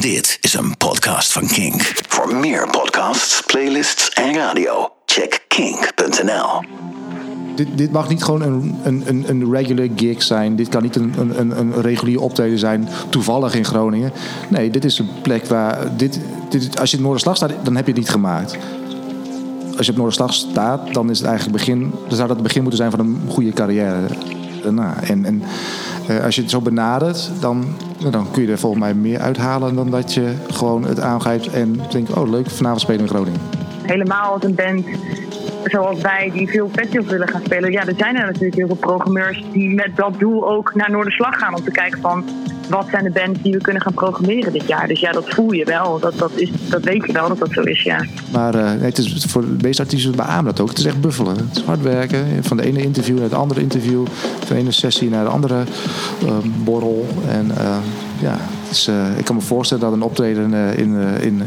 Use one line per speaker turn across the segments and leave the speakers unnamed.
Dit is een podcast van Kink. Voor meer podcasts, playlists en radio, check kink.nl.
Dit, dit mag niet gewoon een, een, een, een regular gig zijn. Dit kan niet een, een, een regulier optreden zijn, toevallig in Groningen. Nee, dit is een plek waar. Dit, dit, als je in Noorderslag staat, dan heb je het niet gemaakt. Als je op Noorderslag staat, dan is het eigenlijk begin. Dan zou dat het begin moeten zijn van een goede carrière. daarna. En, en eh, als je het zo benadert, dan, dan kun je er volgens mij meer uithalen dan dat je gewoon het aangrijpt en denkt: oh leuk, vanavond spelen in Groningen.
Helemaal als een band zoals wij, die veel festivals willen gaan spelen. Ja, er zijn er natuurlijk heel veel programmeurs die met dat doel ook naar Noorderslag gaan om te kijken van wat zijn de bands die we kunnen gaan programmeren dit jaar. Dus ja, dat voel je wel. Dat, dat, is, dat weet je wel dat dat zo is, ja.
Maar nee, het is voor de meeste artiesten beamen dat ook. Het is echt buffelen. Het is hard werken. Van de ene interview naar het andere interview. Van de ene sessie naar de andere uh, borrel. En uh, ja, uh, ik kan me voorstellen dat een optreden in, in,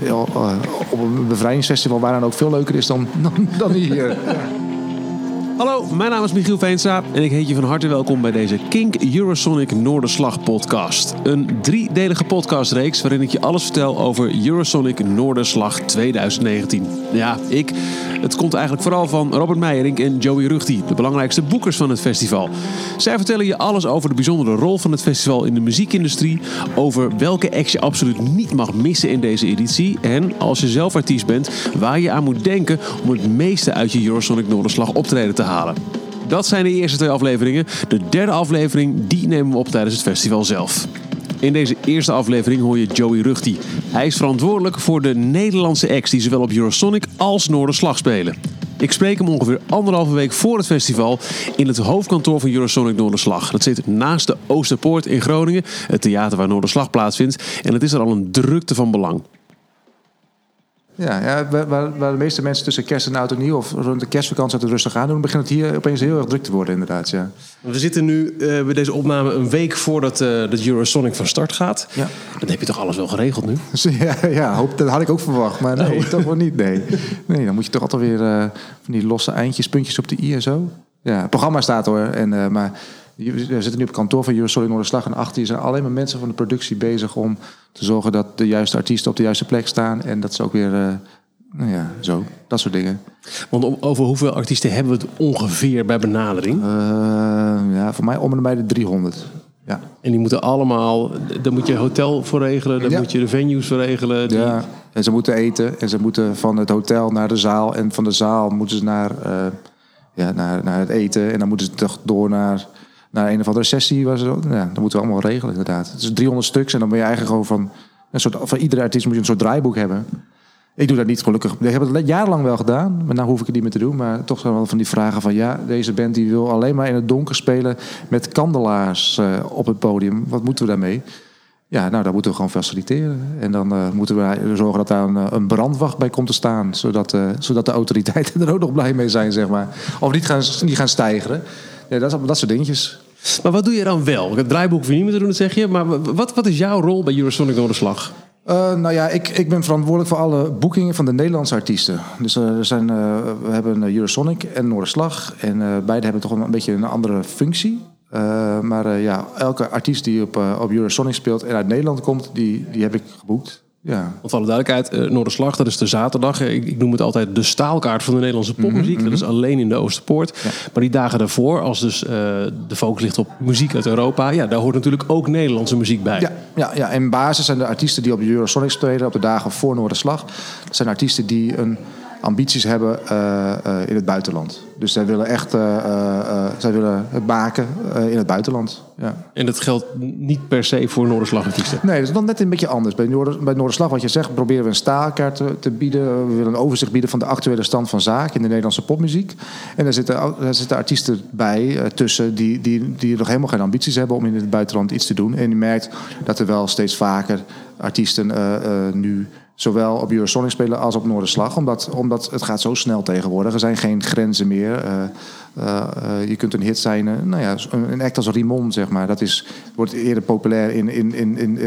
op een bevrijdingsfestival waar dan ook veel leuker is dan, dan, dan hier.
Hallo, mijn naam is Michiel Veenstra en ik heet je van harte welkom bij deze Kink Eurosonic Noorderslag podcast. Een driedelige podcastreeks waarin ik je alles vertel over Eurosonic Noorderslag 2019. Ja, ik. Het komt eigenlijk vooral van Robert Meijerink en Joey Rugti, de belangrijkste boekers van het festival. Zij vertellen je alles over de bijzondere rol van het festival in de muziekindustrie, over welke acts je absoluut niet mag missen in deze editie en, als je zelf artiest bent, waar je aan moet denken om het meeste uit je Eurosonic Noorderslag optreden te halen. Dat zijn de eerste twee afleveringen. De derde aflevering die nemen we op tijdens het festival zelf. In deze eerste aflevering hoor je Joey Rugti. Hij is verantwoordelijk voor de Nederlandse acts die zowel op Eurosonic als Noorderslag spelen. Ik spreek hem ongeveer anderhalve week voor het festival in het hoofdkantoor van Eurosonic Noorderslag. Dat zit naast de Oosterpoort in Groningen, het theater waar Noorderslag plaatsvindt. En het is er al een drukte van belang.
Ja, ja waar, waar, de meeste mensen tussen kerst en oud en nieuw... of rond de kerstvakantie het rustig aan doen... begint het hier opeens heel erg druk te worden inderdaad, ja.
We zitten nu uh, bij deze opname een week voordat uh, de Eurosonic van start gaat. Ja. Dan heb je toch alles wel geregeld nu?
Ja, ja hoop, dat had ik ook verwacht, maar nee, nee toch wel niet, nee. Nee, dan moet je toch altijd weer uh, van die losse eindjes, puntjes op de i en zo. Ja, het programma staat hoor, en, maar... We zitten nu op kantoor van Eurosonic Noorderslag en achter je zijn alleen maar mensen van de productie bezig om te zorgen dat de juiste artiesten op de juiste plek staan en dat ze ook weer, uh, nou ja, zo, dat soort dingen.
Want over hoeveel artiesten hebben we het ongeveer bij benadering? Uh,
ja, voor mij om en bij de 300. Ja.
En die moeten allemaal, dan moet je hotel voor regelen, dan moet je de venues voor regelen. Die...
Ja, en ze moeten eten en ze moeten van het hotel naar de zaal en van de zaal moeten ze naar, uh, ja, naar, naar het eten en dan moeten ze toch door naar naar een of andere sessie. Was ja, dat moeten we allemaal regelen, inderdaad. Het is 300 stuks en dan ben je eigenlijk gewoon van... Een soort, van iedere artiest moet je een soort draaiboek hebben. Ik doe dat niet gelukkig. Ik heb het jarenlang wel gedaan, maar nu hoef ik het niet meer te doen. Maar toch zijn wel van die vragen van ja, deze band die wil alleen maar in het donker spelen met kandelaars uh, op het podium. Wat moeten we daarmee? Ja, nou, dat moeten we gewoon faciliteren. En dan uh, moeten we zorgen dat daar een, eh, een, brandwacht bij komt te staan. Zodat, zodat de autoriteiten er ook nog blij mee zijn, zeg maar. Of niet gaan, niet gaan stijgeren. Ja, dat, dat soort dingetjes.
Maar wat doe je dan wel? Het draaiboek hoef je niet meer te doen, zeg je. Maar wat, wat is jouw rol bij Eurosonic Noorderslag?
Uh, nou ja, ik, ik ben verantwoordelijk voor alle boekingen van de Nederlandse artiesten. Dus uh, er zijn, uh, we hebben Eurosonic en Noorderslag. En beide hebben toch een, een beetje een andere functie. maar ja, elke artiest die op, op Eurosonic speelt en uit Nederland komt, die, die heb ik geboekt. Ja.
Want alle duidelijkheid, uh, Noorderslag, dat is de zaterdag. Ik, ik, noem het altijd de staalkaart van de Nederlandse popmuziek. Mm Dat is alleen in de Oosterpoort. Ja. Maar die dagen daarvoor, als dus uh, de focus ligt op muziek uit Europa... ja, daar hoort natuurlijk ook Nederlandse muziek bij.
Ja, ja, ja. in basis zijn de artiesten die op de Eurosonic spelen... op de dagen voor Noorderslag... dat zijn artiesten die een ambities hebben uh, uh, in het buitenland. Dus zij willen echt uh, zij willen het maken in het buitenland. Ja.
En dat geldt niet per se voor Noorderslagartiesten?
Nee, dat is dan net een beetje anders. Bij, Noorder, bij Noorderslag, wat je zegt, proberen we een staalkaart te, te, bieden. We willen een overzicht bieden van de actuele stand van zaken in de Nederlandse popmuziek. En daar zitten, daar zitten artiesten bij tussen die, die, die nog helemaal geen ambities hebben om in het buitenland iets te doen. En je merkt dat er wel steeds vaker artiesten nu Zowel op Eurosonic spelen als op Noorderslag. Omdat, omdat het gaat zo snel tegenwoordig. Er zijn geen grenzen meer. Uh, uh, je kunt een hit zijn. Nou ja, een act als Rimon, zeg maar. Dat is, wordt eerder populair in, in, in, in,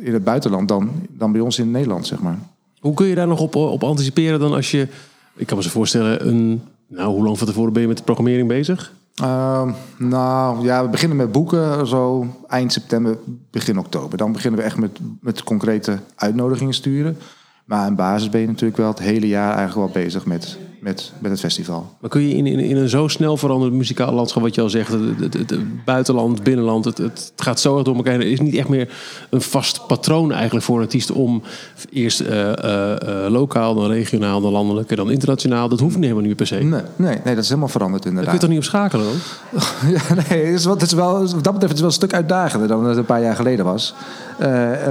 in het buitenland dan, dan bij ons in Nederland, zeg maar.
Hoe kun je daar nog op, op anticiperen dan als je... Ik kan me zo voorstellen, een, nou, hoe lang van tevoren ben je met de programmering bezig?
Ehm, nou ja, we beginnen met boeken zo eind september, begin oktober. Dan beginnen we echt met, met concrete uitnodigingen sturen. Maar in basis ben je natuurlijk wel het hele jaar eigenlijk wel bezig met, met, met het festival.
Maar kun je in, in, in een zo snel veranderend muzikaal landschap, wat je al zegt, het, het, het- het buitenland, binnenland, het, het gaat zo erg door elkaar. Er is niet echt meer een vast patroon eigenlijk voor een artiest om eerst eh, eh, eh, lokaal, dan regionaal, dan landelijk en dan internationaal. Dat hoeft niet helemaal niet per se.
Nee, nee, nee, dat is helemaal veranderd
Daar kun je
inderdaad.
toch niet op schakelen dan?
Ja, nee, het is wel, het is wel, wat dat betreft het is wel een stuk uitdagender dan het een paar jaar geleden was.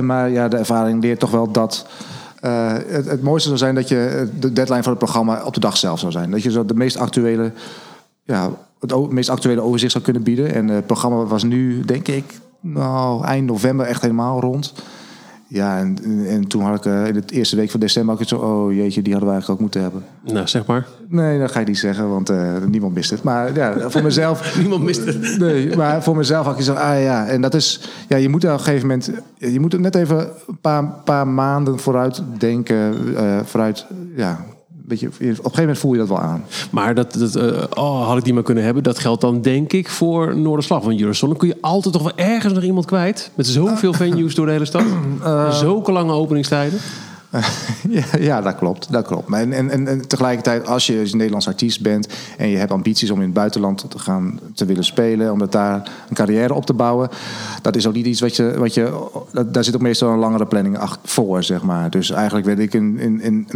Maar ja, de ervaring leert toch wel dat eh, het, mooiste zou zijn dat je de deadline van het programma op de dag zelf zou zijn. Dat je zo de meest actuele, ja, het meest actuele overzicht zou kunnen bieden. En het programma was nu, denk ik, nou, eind november echt helemaal rond. Ja, en, en toen had ik eh, in de eerste week van december het zo, oh jeetje, die hadden we eigenlijk ook moeten hebben.
Nou, zeg maar.
Nee, dat ga ik niet zeggen, want eh, niemand mist het. Maar ja, voor mezelf.
Niemand mist het.
Nee, maar voor mezelf had ik gezegd, ah ja, en dat is, ja, je moet op een gegeven moment, je moet er net even een paar, paar maanden vooruit denken, eh, vooruit, ja, op een gegeven moment voel je dat wel aan.
Maar dat, dat eh, oh, had ik die maar kunnen hebben. Dat geldt dan denk ik voor Noorderslag. Want Eurosonic kun je altijd toch wel ergens nog iemand kwijt. Met zoveel venues door de hele stad. Zulke lange openingstijden.
ja, ja, dat klopt, dat klopt. En, en, en, en tegelijkertijd, als je als Nederlands artiest bent en je hebt ambities om in het buitenland te gaan te willen spelen, om daar een carrière op te bouwen, dat is ook niet iets wat je, wat je daar zit ook meestal een langere planning voor, zeg maar. Dus eigenlijk weet ik in, in, in,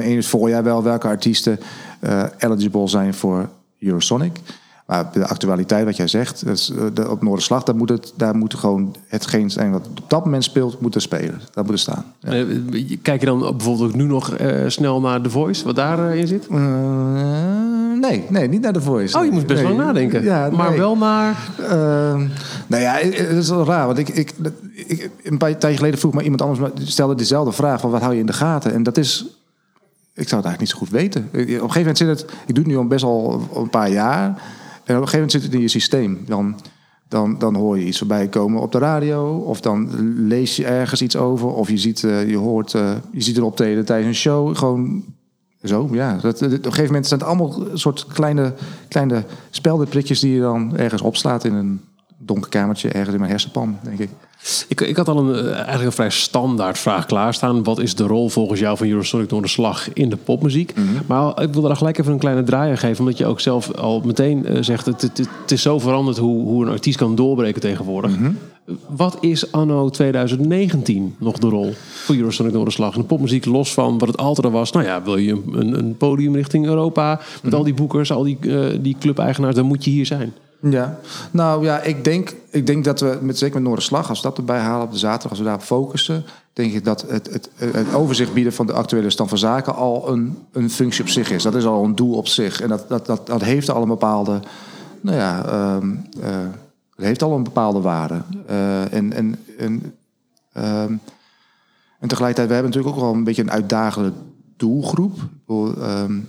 in, het voorjaar wel welke artiesten eh, eligible zijn voor Eurosonic. Maar de actualiteit, wat jij zegt, dat is, eh, de, op Noorderslag, daar moet, het, daar moet gewoon hetgeen zijn wat op dat moment speelt, moeten spelen. Dat moet er staan. Ja.
Eh, Kijk je dan bijvoorbeeld ook nu nog eh, snel naar The Voice, wat daarin in zit?
Nee, nee, niet naar de Voice.
Oh, je moest best
Nee.
lang nadenken.
Ja,
maar
nee.
wel naar...
Ehm, nou ja, het is wel raar. Want ik, ik, ik, een paar tijd geleden vroeg me iemand anders... maar stelde dezelfde vraag van wat hou je in de gaten? En dat is... Ik zou het eigenlijk niet zo goed weten. Op een gegeven moment zit het... Ik doe het nu al best al een paar jaar. En op een gegeven moment zit het in je systeem. Dan, dan, dan hoor je iets voorbij komen op de radio. Of dan lees je ergens iets over. Of je ziet, eh, je hoort, eh, je ziet een optreden tijdens een show. Gewoon zo, ja. Dat, op een gegeven moment zijn het allemaal soort kleine, kleine speldenprikjes die je dan ergens opslaat in een donker kamertje, ergens in mijn hersenpan, denk ik.
Ik, ik had al een, eh, eigenlijk een vrij standaard vraag klaarstaan. Wat is de rol volgens jou van Eurosonic door de slag in de popmuziek?
Mhm.
Maar ik wil daar gelijk even een kleine draai aan geven. Omdat je ook zelf al meteen eh, zegt... Het, het, het is zo veranderd hoe, hoe een artiest kan doorbreken tegenwoordig.
Mhm.
Wat is anno 2019 nog de rol voor Eurosonic door de slag? In de popmuziek los van wat het altijd al was. Nou ja, wil je een, een, podium richting Europa... met
Mhm.
al die boekers, al die, eh, die clubeigenaars... dan moet je hier zijn.
Ja, nou ja, ik denk, ik denk dat we, met, zeker met Noorderslag, als we dat erbij halen op de zaterdag, als we daarop focussen, denk ik dat het, het, het overzicht bieden van de actuele stand van zaken al een, een functie op zich is. Dat is al een doel op zich. En dat, dat, dat, dat heeft al een bepaalde, nou ja, ehm, eh, het heeft al een bepaalde waarde. Eh, en, en, en, ehm, en tegelijkertijd, we hebben natuurlijk ook wel een beetje een uitdagende doelgroep. Ehm, er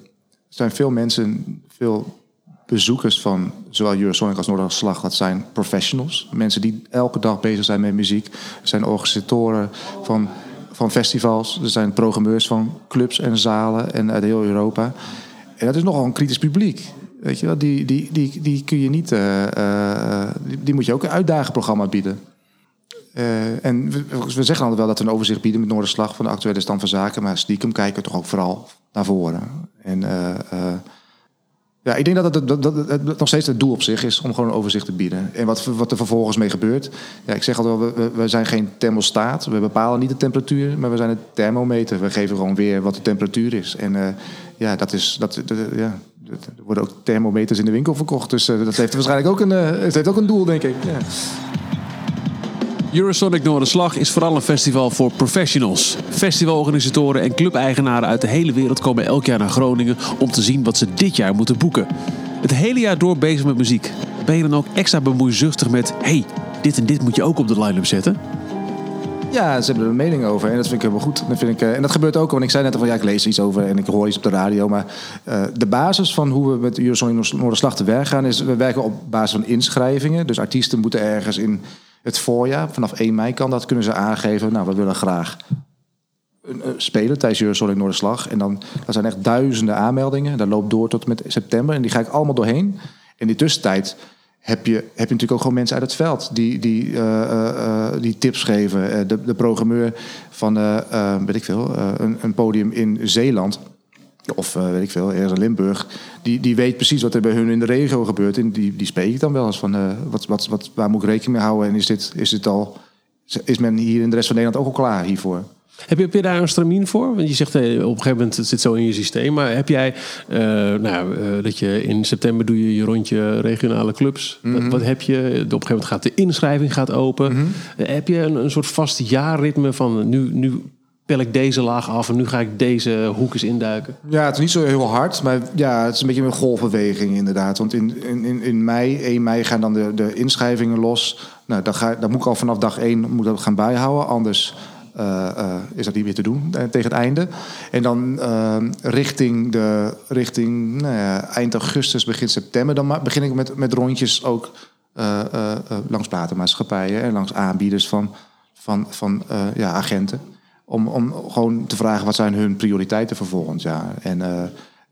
zijn veel mensen, veel bezoekers van zowel Eurosonic als Noorderslag, dat zijn professionals. Mensen die elke dag bezig zijn met muziek. Er zijn organisatoren van, van festivals. Er zijn programmeurs van clubs en zalen en uit heel Europa. En dat is nogal een kritisch publiek. Weet je wel, die, die, die, die kun je niet. eh, eh, die, die moet je ook een uitdagenprogramma bieden. Eh, en we, zeggen altijd wel dat we een overzicht bieden met Noorderslag van de actuele stand van zaken. Maar stiekem kijken we toch ook vooral naar voren. En eh, eh, ja, ik denk dat het, dat, dat, het nog steeds het doel op zich is om gewoon een overzicht te bieden. En wat, wat er vervolgens mee gebeurt. Ja, ik zeg altijd wel, we, we- zijn geen thermostaat. We bepalen niet de temperatuur, maar we zijn het thermometer. We geven gewoon weer wat de temperatuur is. En eh, ja, dat is. Dat, dat- ja, er worden ook thermometers in de winkel verkocht. Dus eh, dat heeft waarschijnlijk ook een, eh, het heeft ook een doel, denk ik. Ja.
Eurosonic Noorderslag is vooral een festival voor professionals. Festivalorganisatoren en clubeigenaren uit de hele wereld komen elk jaar naar Groningen om te zien wat ze dit jaar moeten boeken. Het hele jaar door bezig met muziek. Ben je dan ook extra bemoeizuchtig met... hey, dit en dit moet je ook op de line-up zetten?
Ja, ze hebben er een mening over. En dat vind ik helemaal goed. Dat vind ik, eh, en dat gebeurt ook. Want ik zei net al van ja, ik lees iets over en ik hoor iets op de radio. Maar eh, de basis van hoe we met Eurosonic Noorderslag te werk gaan... is we werken op basis van inschrijvingen. Dus artiesten moeten ergens in het voorjaar... vanaf 1 mei kan dat, kunnen ze aangeven... nou, we willen graag spelen tijdens Eurosonic Noorderslag. En dan dat zijn echt duizenden aanmeldingen. Dat loopt door tot met september. En die ga ik allemaal doorheen. In die tussentijd heb je, heb je natuurlijk ook gewoon mensen uit het veld die, die, uh, uh, die tips geven. de, de programmeur van, weet ik veel, een, een podium in Zeeland of weet ik veel, ergens Limburg. Die, die weet precies wat er bij hun in de regio gebeurt. En die, die spreek ik dan wel eens van wat, wat, wat, waar moet ik rekening mee houden? En is, dit, is, dit al, is men hier in de rest van Nederland ook al klaar hiervoor?
Heb je, heb je daar een stramien voor? Want je zegt eh, op een gegeven moment het zit zo in je systeem. Maar heb jij, uh, nou, uh, dat je in september doe je je rondje regionale clubs. wat, mhm. wat, heb je? Op een gegeven moment gaat de inschrijving gaat open. Mhm. Heb je een, een soort vast jaarritme van nu, nu pel ik deze laag af en nu ga ik deze hoek eens induiken?
Ja, het is niet zo heel hard, maar ja, het is een beetje een golfbeweging inderdaad. Want in, in, in mei, 1 mei gaan dan de, de inschrijvingen los. Nou, dan, ga, dan moet ik al vanaf dag 1 moet dat gaan bijhouden, anders is dat niet meer te doen uh, tegen het einde. En dan richting, de, richting nou eind augustus, begin september, dan begin ik met, met rondjes ook langs platenmaatschappijen en langs aanbieders van, van, van ja, agenten. Om, om gewoon te vragen wat zijn hun prioriteiten voor volgend jaar. En,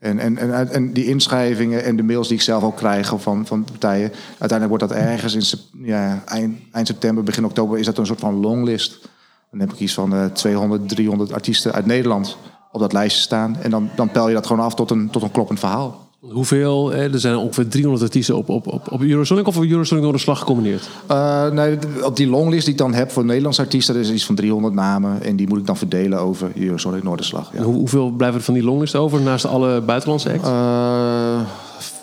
en, en, en, en, die inschrijvingen en de mails die ik zelf ook krijg van, van partijen. Uiteindelijk wordt dat ergens in ja, eind, eind september, begin oktober, is dat een soort van longlist. Dan heb ik iets van uh, 200, 300 artiesten uit Nederland op dat lijstje staan. En dan, dan pel je dat gewoon af tot een, tot een kloppend verhaal.
Hoeveel? Er zijn ongeveer 300 artiesten op, op, op, op Eurosonic of op Eurosonic door de slag gecombineerd?
Uh, nee, op die longlist die ik dan heb voor Nederlandse artiesten, is iets van 300 namen. En die moet ik dan verdelen over Eurosonic Noorderslag.
Ja. Hoe, hoeveel blijven er van die longlist over naast alle buitenlandse acts?
Uh,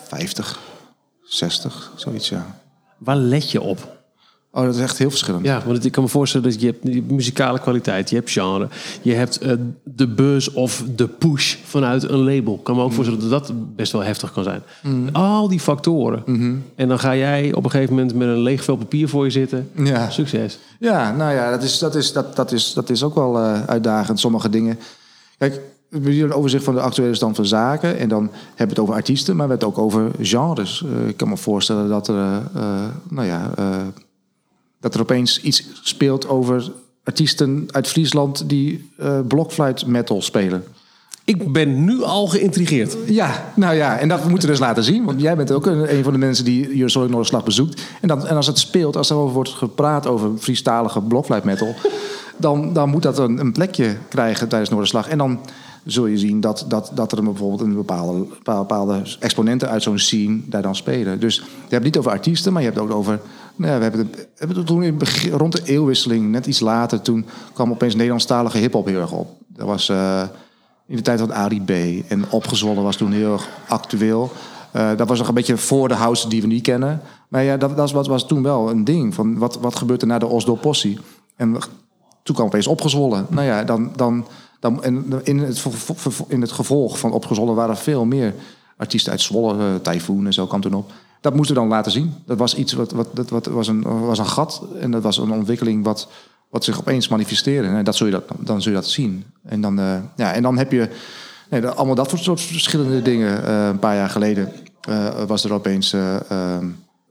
50, 60, zoiets ja.
Waar let je op?
Oh, dat is echt heel verschillend.
Ja, want ik kan me voorstellen dat je hebt die muzikale kwaliteit, je hebt genre, je hebt uh, de buzz of de push vanuit een label. Ik kan me ook mm. voorstellen dat dat best wel heftig kan zijn. Mm. Al die factoren.
Mm-hmm.
En dan ga jij op een gegeven moment met een leeg vel papier voor je zitten.
Ja.
Succes.
Ja, nou ja, dat is, dat is, dat, dat is, dat is ook wel uh, uitdagend. Sommige dingen. Kijk, we hebben hier een overzicht van de actuele stand van zaken. En dan hebben we het over artiesten, maar we hebben het ook over genres. Uh, ik kan me voorstellen dat er, nou ja dat er opeens iets speelt over artiesten uit Friesland die uh, blockfluit metal spelen.
Ik ben nu al geïntrigeerd.
Ja, nou ja, en dat moeten we dus laten zien. Want jij bent ook een, een van de mensen die Jursorg Noorderslag bezoekt. En, dan, en als het speelt, als er over wordt gepraat over Friestalige blockfluit metal... dan, dan moet dat een, een plekje krijgen tijdens Noorderslag. En dan zul je zien dat, dat, dat er bijvoorbeeld een bepaalde, bepaalde exponenten uit zo'n scene daar dan spelen. Dus je hebt het niet over artiesten, maar je hebt het ook over nou we hebben hebben toen in rond de eeuwwisseling, net iets later, toen kwam opeens Nederlandstalige hip-hop heel erg op. Dat was uh, in de tijd van Ari B. En opgezwollen was toen heel erg actueel. Uh, dat was nog een beetje voor de house die we niet kennen. Maar ja, dat, dat was, was toen wel een ding. Van wat, wat gebeurt er na de Oslo Possie? En toen kwam opeens opgezwollen. Nou ja, dan, dan, dan, in, het, in het gevolg van opgezwollen waren veel meer artiesten uit Zwolle, uh, Typhoon en zo kwam toen op dat moesten we dan laten zien. Dat was iets wat, wat, dat, wat was, een, was een gat en dat was een ontwikkeling wat, wat zich opeens manifesteerde. En dat zul je dat, dan zul je dat zien. En dan, uh, ja, en dan heb je nee, allemaal dat soort verschillende dingen. Uh, een paar jaar geleden uh, was er opeens ehm,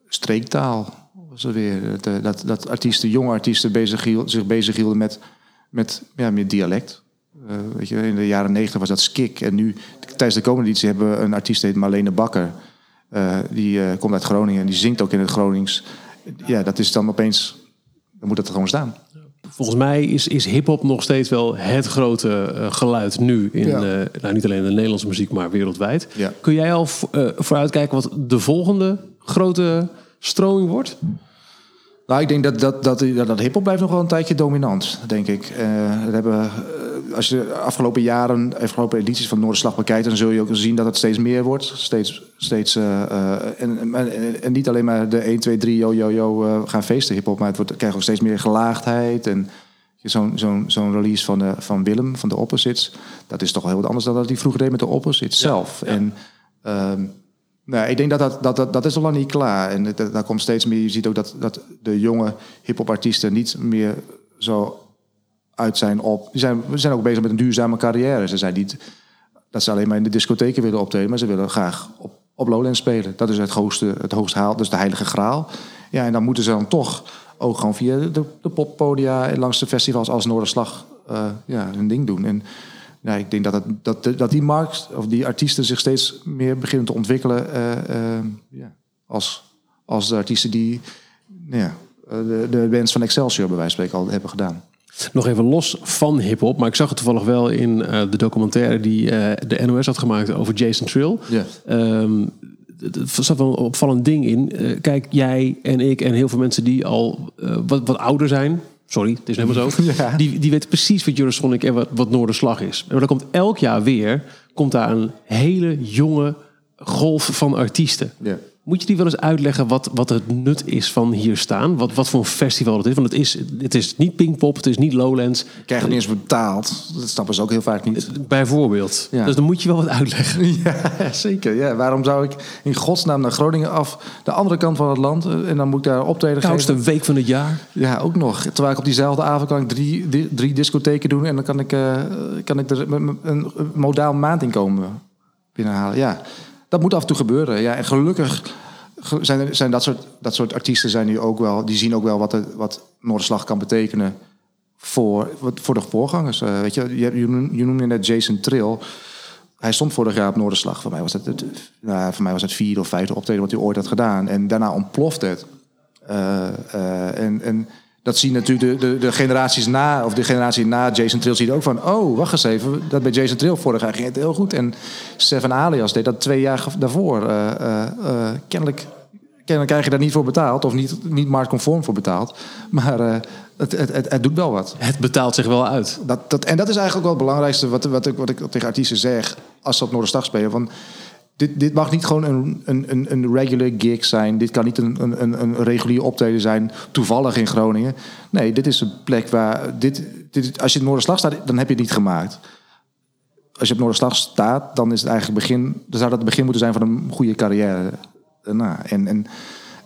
streektaal. Was er weer, dat, dat, dat artiesten, jonge artiesten bezig hield, zich bezighielden met, met, ja, met dialect. weet je, in de jaren negentig was dat skik. En nu, tijdens de komende editie, hebben we een artiest heet Marlene Bakker. Uh, die uh, komt uit Groningen en die zingt ook in het Gronings. Ja, dat is dan opeens, dan moet dat er gewoon staan.
Volgens mij is, is hip-hop nog steeds wel het grote uh, geluid nu. In, ja. nou, niet alleen in de Nederlandse muziek, maar wereldwijd.
Ja.
Kun jij al vooruitkijken wat de volgende grote stroming wordt?
Nou, ik denk dat, dat, dat, dat, dat hip-hop blijft nog wel een tijdje dominant, denk ik. We hebben, als je de afgelopen jaren, afgelopen edities van Noorderslag bekijkt, dan zul je ook zien dat het steeds meer wordt. Steeds, steeds, uh, en, en, en, niet alleen maar de 1, 2, 3, yo, yo, yo, gaan feesten hip-hop, maar het wordt, krijgt ook steeds meer gelaagdheid. En zo'n zo'n zo'n release van, de, van Willem, van de Opposites, dat is toch heel wat anders dan dat hij vroeger deed met de Opposites ja, zelf. Ja. En ehm, nou, ik denk dat dat, dat, dat, dat is nog lang niet klaar. En dat, daar komt steeds meer. Je ziet ook dat, dat de jonge hip-hop artiesten niet meer zo uit zijn op. Zijn, we zijn ook bezig met een duurzame carrière. Ze zijn niet dat ze alleen maar in de discotheken willen optreden, maar ze willen graag op, op Lowlands spelen. Dat is het hoogste, het hoogste haal, dus de heilige graal. Ja, en dan moeten ze dan toch ook gewoon via de, poppodia en langs de festivals als Noorderslag uh, ja, hun ding doen. En nou, ik denk dat, het, dat, dat die markt of die artiesten zich steeds meer beginnen te ontwikkelen. Uh, ja, als, als de artiesten die nou ja, de, de bands van Excelsior bij wijze van spreken al hebben gedaan.
Nog even los van hip-hop, maar ik zag het toevallig wel in eh, de documentaire die eh, de NOS had gemaakt over Jason Trill.
Ja.
Ehm, er zat wel een opvallend ding in. Eh, kijk, jij en ik en heel veel mensen die al wat, wat ouder zijn. Sorry, het is helemaal zo.
Ja.
Die, die weten precies wat Eurosonic en wat, wat Noorderslag is. En dan komt elk jaar weer komt daar een hele jonge golf van artiesten.
Ja.
Moet je die wel eens uitleggen wat, wat het nut is van hier staan? Wat, wat voor een festival het is? Want het is, het is niet Pinkpop, het is niet Lowlands.
Krijgen niet eens betaald. Dat snappen ze ook heel vaak niet.
Bijvoorbeeld.
Ja.
Dus dan moet je wel wat uitleggen.
Ja, zeker. Ja. Waarom zou ik in godsnaam naar Groningen af, de andere kant van het land, eh, en dan moet ik daar optreden
Koudste
geven?
week van het jaar.
Ja, ook nog. Terwijl ik op diezelfde avond kan ik drie, drie discotheken doen en dan kan ik, eh, kan ik er een, een modaal maandinkomen binnenhalen. Ja, dat moet af en toe gebeuren. Ja, en gelukkig ge- zijn, zijn dat, soort, dat soort artiesten zijn nu ook wel, die zien ook wel wat, het, wat Noorderslag kan betekenen voor, voor de voorgangers. Eh, weet je, je, je noemde net Jason Trill. Hij stond vorig jaar op Noorderslag. Voor mij was het, het, nou, voor mij was het vierde of vijfde optreden wat hij ooit had gedaan. En daarna ontplofte het. Eh, eh, en, en dat zien natuurlijk de, de, de generaties na, of de generatie na Jason Trill ziet ook van, oh, wacht eens even, dat bij Jason Trill vorig jaar ging het heel goed. En Seven Alias deed dat twee jaar daarvoor. Eh, eh, eh, kennelijk, kennelijk krijg je daar niet voor betaald, of niet, niet marktconform voor betaald. Maar het, het, het, het doet wel wat.
Het betaalt zich wel uit.
Dat, dat, en dat is eigenlijk ook wel het belangrijkste wat, wat, ik, wat ik tegen artiesten zeg als ze op Noorderslag spelen. Van, dit, dit mag niet gewoon een, een, een, regular gig zijn. Dit kan niet een, een, een, regulier optreden zijn, toevallig in Groningen. Nee, dit is een plek waar... Dit, dit, als je op Noorderslag staat, dan heb je het niet gemaakt. Als je op Noorderslag staat, dan is het eigenlijk begin... Dan zou dat het begin moeten zijn van een goede carrière. En, en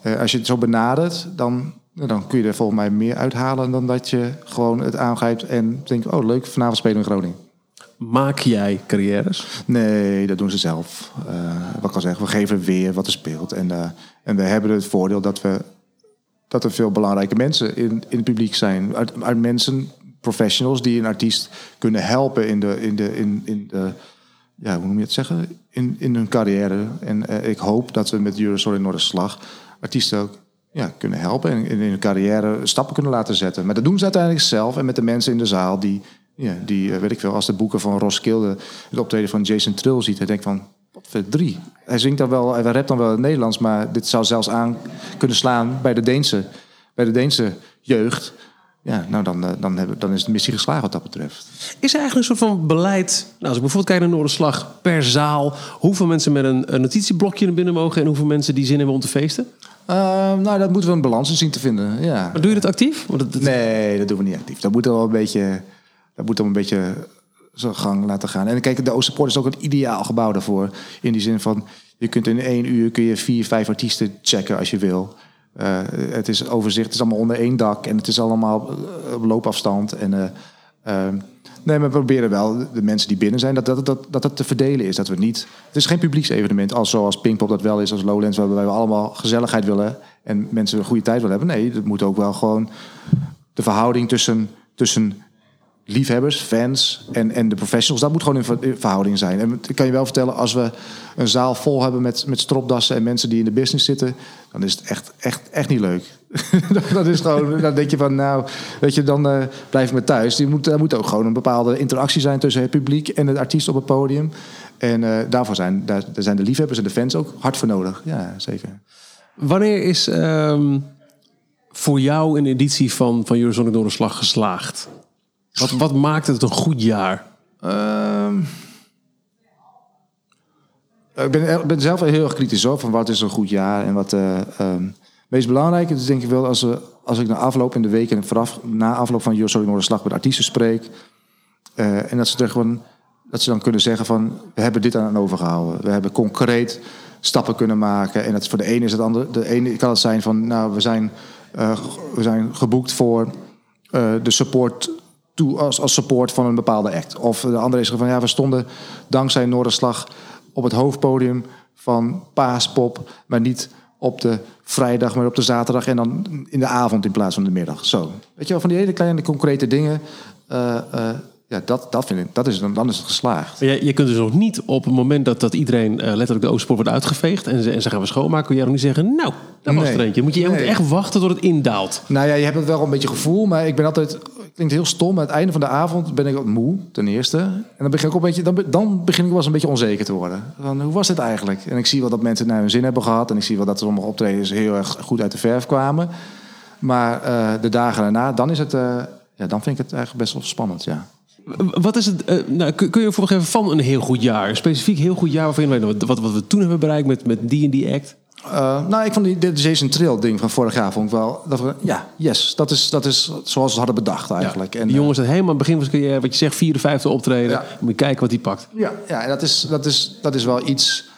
eh, als je het zo benadert, dan, dan kun je er volgens mij meer uithalen... dan dat je gewoon het aangrijpt en denkt... oh, leuk, vanavond spelen we in Groningen.
Maak jij carrières?
Nee, dat doen ze zelf. Eh, wat zeg, we geven weer wat er speelt. En, eh, en we hebben het voordeel dat, we, dat er veel belangrijke mensen in, in het publiek zijn. Uit, mensen, professionals, die een artiest kunnen helpen in de, in de, in, in de ja, hoe noem je het zeggen? In, in hun carrière. En eh, ik hoop dat we met Eurosol in Noorderslag artiesten ook ja, kunnen helpen en in hun carrière stappen kunnen laten zetten. Maar dat doen ze uiteindelijk zelf en met de mensen in de zaal die, ja, die eh, weet ik veel, als de boeken van Roskilde het optreden van Jason Trill ziet, hij denkt van, wat voor drie. Hij zingt dan wel, hij rapt dan wel in het Nederlands, maar dit zou zelfs aan kunnen slaan bij de Deense, bij de Deense jeugd. Ja, nou dan, eh, dan, hebben, dan is de missie geslaagd wat dat betreft.
Is er eigenlijk een soort van beleid? Nou, als ik bijvoorbeeld kijk naar Noorderslag per zaal. Hoeveel mensen met een, een notitieblokje naar binnen mogen en hoeveel mensen die zin hebben om te feesten?
Ehm, nou, dat moeten we een balans in zien te vinden. Ja.
Maar doe je dat actief? Het-
Nee, dat doen we niet actief. Dat moet wel een beetje, dat moet wel een beetje zijn gang laten gaan. En kijk, de Oosterpoort is ook een ideaal gebouw daarvoor. In die zin van, je kunt in één uur kun je vier, vijf artiesten checken als je wil. Eh, het is overzicht, het is allemaal onder één dak en het is allemaal eh, op loopafstand. En, eh, ehm, nee, maar we proberen wel de mensen die binnen zijn, dat dat, dat, dat het te verdelen is. Dat we niet, het is geen publieksevenement, als zoals Pinkpop dat wel is, als Lowlands, waarbij we allemaal gezelligheid willen en mensen een goede tijd willen hebben. Nee, het moet ook wel gewoon de verhouding tussen, tussen liefhebbers, fans en, en de professionals, dat moet gewoon in ver- in verhouding zijn. En ik kan je wel vertellen, als we een zaal vol hebben met, met stropdassen en mensen die in de business zitten, dan is het echt, echt, echt niet leuk. dat is gewoon, dan denk je van, nou, weet je, dan eh blijf ik maar thuis. Die moet, er moet ook gewoon een bepaalde interactie zijn tussen het publiek en de artiest op het podium. En eh, daarvoor zijn, daar, zijn de liefhebbers en de fans ook hard voor nodig. Ja, zeker.
Wanneer is ehm, voor jou een editie van, van Eurosonic Noorderslag geslaagd? Wat, wat maakt het een goed jaar?
Ehm, ik ben, ben zelf heel erg kritisch hoor, van wat is een goed jaar en wat. eh ehm, meest belangrijk is denk ik wel als, we, als ik na afloop in de weken en vooraf, na afloop van Yo Sorry Noorderslag met artiesten spreek. eh, en dat ze, gewoon, dat ze dan kunnen zeggen van we hebben dit aan overgehouden. We hebben concreet stappen kunnen maken. En dat voor de ene is het andere. De ene kan het zijn van nou we zijn, eh, we zijn geboekt voor de support toe als, als support van een bepaalde act. Of de andere is van ja, we stonden dankzij Noorderslag op het hoofdpodium van Paaspop, maar niet op de vrijdag, maar op de zaterdag en dan in de avond in plaats van de middag. Zo. Weet je wel, van die hele kleine concrete dingen. eh, eh, ja, dat, dat vind ik, dat is, dan, dan is het geslaagd.
Maar Je, je kunt dus nog niet op het moment dat, dat iedereen eh, letterlijk de Oostsport wordt uitgeveegd en ze, en ze gaan we schoonmaken, kun je nog niet zeggen, nou, dat was
Nee.
er eentje. Moet je, moet echt wachten tot het indaalt.
Nou ja, je hebt het wel een beetje gevoel, maar ik ben altijd... Klinkt heel stom, maar het einde van de avond ben ik ook moe, ten eerste. En dan begin ik ook een beetje, dan, dan begin ik wel eens een beetje onzeker te worden. Van, hoe was dit eigenlijk? En ik zie wel dat mensen naar hun zin hebben gehad. En ik zie wel dat sommige optredens heel erg goed uit de verf kwamen. Maar eh, de dagen daarna, dan is het... eh, ja, dan vind ik het eigenlijk best wel spannend, ja.
Wat is het, eh, nou, kun, je een voorbeeld geven van een heel goed jaar? Specifiek heel goed jaar waarvan je wat, wat we toen hebben bereikt met, met die en die act?
Eh, nou, ik vond die, dit ding van vorig jaar vond ik wel... Dat we, ja, yes, dat is, dat is zoals we het hadden bedacht eigenlijk.
Ja,
En,
die
eh,
jongens dat helemaal begin van zijn carrière, wat je zegt, vierde, vijfde optreden.
Ja.
Moet je kijken wat hij pakt.
Ja, ja en dat, is, dat, is, dat is wel iets.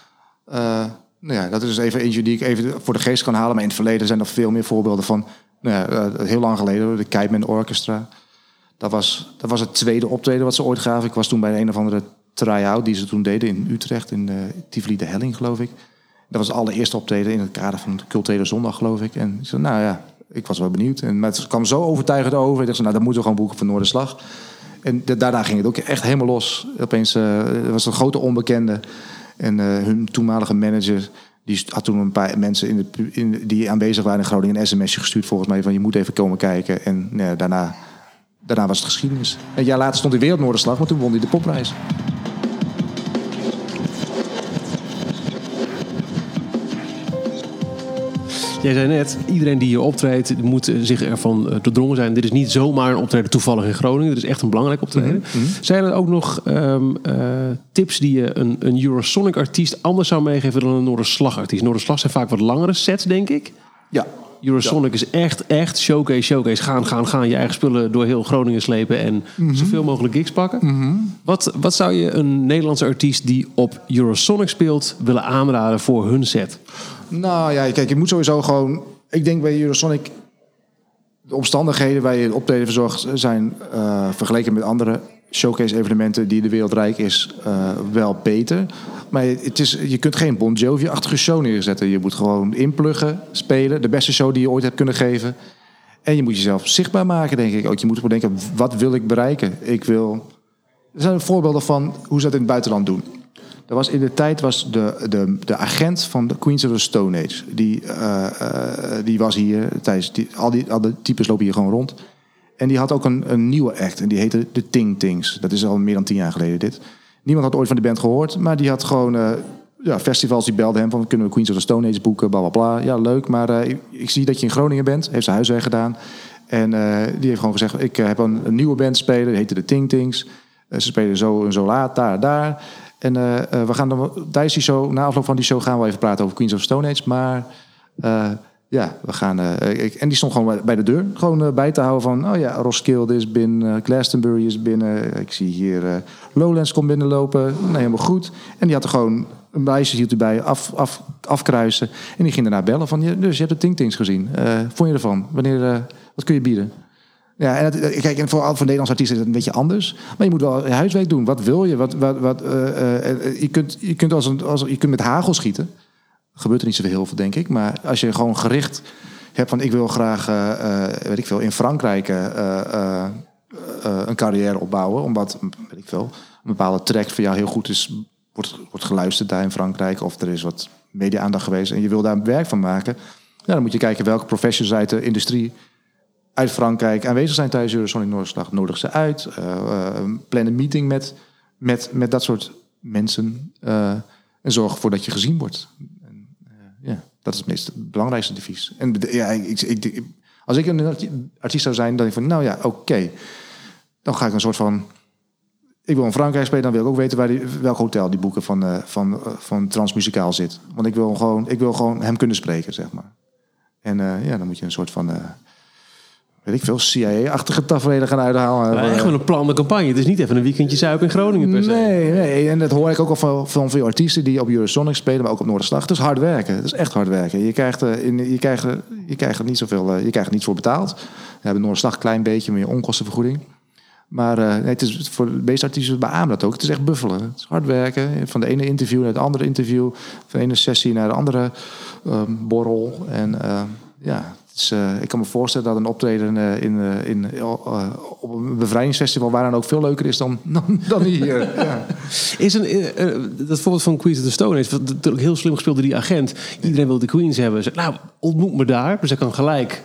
eh, nou ja, dat is dus even eentje die ik even voor de geest kan halen. Maar in het verleden zijn er veel meer voorbeelden van. Nou ja, eh, heel lang geleden, de Kiteman Orchestra. Dat was, dat was het tweede optreden wat ze ooit gaven. Ik was toen bij een of andere try-out die ze toen deden in Utrecht, in de Tivoli de Helling, geloof ik. Dat was het allereerste optreden in het kader van Culturele Zondag, geloof ik. En ik nou ja, ik was wel benieuwd. En, maar het kwam zo overtuigend over. Ik dacht, nou, dat moeten we gewoon boeken van Noorderslag. En da- daarna ging het ook echt helemaal los. Opeens eh, er was een grote onbekende. En eh, hun toenmalige manager... die had toen een paar mensen in in, die aanwezig waren in Groningen... een sms'je gestuurd volgens mij van... je moet even komen kijken. En nou ja, daarna, daarna was het geschiedenis. Een jaar later stond hij weer op Noorderslag... maar toen won hij de popprijs.
Jij zei net, iedereen die hier optreedt moet eh, zich ervan eh, doordrongen zijn. Dit is niet zomaar een optreden toevallig in Groningen. Dit is echt een belangrijk optreden. Zijn er ook nog ehm, eh, tips die je een, een Eurosonic artiest anders zou meegeven dan een Noorderslag artiest? Noorderslag zijn vaak wat langere sets, denk ik.
Ja.
Eurosonic is echt, echt showcase, showcase. Gaan, gaan, gaan. Je eigen spullen door heel Groningen slepen en zoveel mogelijk gigs pakken. Wat, wat zou je een Nederlandse artiest die op Eurosonic speelt willen aanraden voor hun set?
Nou ja, kijk, je moet sowieso gewoon... Ik denk bij Eurosonic... De omstandigheden waar je optreden verzorgt zijn eh, vergeleken met andere showcase-evenementen die de wereld rijk is, eh, wel beter. Maar het is, je kunt geen Bon Jovi-achtige show neerzetten. Je moet gewoon inpluggen, spelen, de beste show die je ooit hebt kunnen geven. En je moet jezelf zichtbaar maken, denk ik ook. Je moet gewoon denken, wat wil ik bereiken? Ik wil... Er zijn voorbeelden van hoe ze dat in het buitenland doen. Er was in de tijd was de, de, de agent van de Queens of the Stone Age. Die, eh, eh, die was hier tijdens. Die, al, die, al die types lopen hier gewoon rond. En die had ook een, een nieuwe act. En die heette de Ting Tings. Dat is al meer dan tien jaar geleden dit. Niemand had ooit van de band gehoord. Maar die had gewoon. eh, ja, festivals die belden hem van kunnen we Queens of the Stone Age boeken, bla bla bla. Ja, leuk, maar ik, zie dat je in Groningen bent. Heeft zijn huiswerk gedaan. En die heeft gewoon gezegd, ik heb een, nieuwe band spelen, die heette de Ting Tings. Ze spelen zo en zo laat, daar, daar. En eh, eh, we gaan dan tijdens die show, na afloop van die show, gaan we even praten over Queens of Stone Age. Maar eh, ja, we gaan. ik, en die stond gewoon bij- de deur, gewoon bij te houden van, oh ja, Roskilde is binnen, Glastonbury is binnen. Ik zie hier Lowlands komt binnenlopen. Nee, helemaal goed. En die had er gewoon een meisje hield erbij af, af, afkruisen. En die ging daarna bellen van, dus je hebt de Ting Tings gezien. Eh vond je ervan? Wanneer, wat kun je bieden? Ja, en kijk, en voor, voor Nederlandse artiesten is het een beetje anders. Maar je moet wel huiswerk doen. Wat wil je? Wat, wat, wat, eh, eh, eh, je, kunt, je, kunt als een, als, je kunt met hagel schieten. Gebeurt er niet zoveel heel veel, denk ik. Maar als je gewoon gericht hebt van... ik wil graag, weet ik veel, in Frankrijk een carrière opbouwen. Omdat, weet ik veel, een bepaalde track voor jou heel goed is... wordt, wordt geluisterd daar in Frankrijk. Of er is wat media-aandacht geweest en je wil daar werk van maken. Ja, dan moet je kijken welke professionals uit de industrie uit Frankrijk aanwezig zijn tijdens Eurosonic Noorderslag. Nodig ze uit. eh eh, plan een meeting met, met, met dat soort mensen. eh, en zorg ervoor dat je gezien wordt. En, ja, dat is het meest belangrijkste advies. En ja, ik, als ik een arti- artiest zou zijn, dan denk ik van, nou ja, oké. Dan ga ik een soort van... Ik wil in Frankrijk spelen, dan wil ik ook weten waar die, welk hotel die boeken van, van, van Transmuzikaal zit. Want ik wil, gewoon, ik wil gewoon hem kunnen spreken, zeg maar. En ja, dan moet je een soort van... eh, weet ik veel, CIA-achtige tafereelen gaan uithalen. Eh,
echt wel een plan de campagne. Het is niet even een weekendje zuipen in Groningen per se.
Nee, nee, en dat hoor ik ook al van, van veel artiesten die op Eurosonic spelen, maar ook op Noorderslag. Het is hard werken. Het is echt hard werken. Je krijgt, eh, in, je krijgt, er- je krijgt er niet zoveel, eh, je krijgt er niets voor betaald. We hebben Noorderslag een klein beetje meer onkostenvergoeding. Maar eh, nee, het is voor de meeste artiesten beamen dat ook. Het is echt buffelen. Het is hard werken. Van de ene interview naar het andere interview. Van de ene sessie naar de andere ehm, borrel. En eh, ja, Dus, uh, ik kan me voorstellen dat een optreden uh, in, uh, in, op een bevrijdingsfestival... waar dan ook veel leuker is dan, dan, dan hier. ja.
Is een, dat voorbeeld van Queens of the Stone Age... natuurlijk heel slim gespeeld door die agent. Iedereen wil de Queens hebben. Zeg, nou, ontmoet me daar. Dus hij kan gelijk...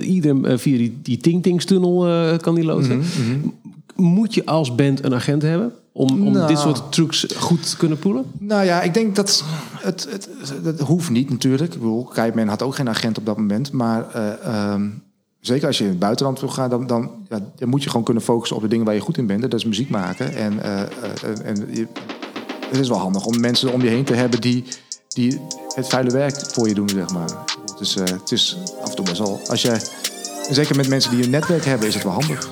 iedereen via die, die Ting Tings tunnel kan die loodsen. Mm -hmm. Moet je als band een agent hebben? Om, om
Nou.
dit soort trucs goed te kunnen poelen?
Nou ja, ik denk dat het, het, het, hoeft niet natuurlijk. Ik bedoel, Kiteman had ook geen agent op dat moment. Maar uh, um, zeker als je in het buitenland wil gaan, dan, dan, ja, dan, moet je gewoon kunnen focussen op de dingen waar je goed in bent. Dat is muziek maken. En, uh, uh, en je, het is wel handig om mensen om je heen te hebben die, die het vuile werk voor je doen, zeg maar. Het is, het is af en toe best wel. Als je, zeker met mensen die een netwerk hebben, is het wel handig.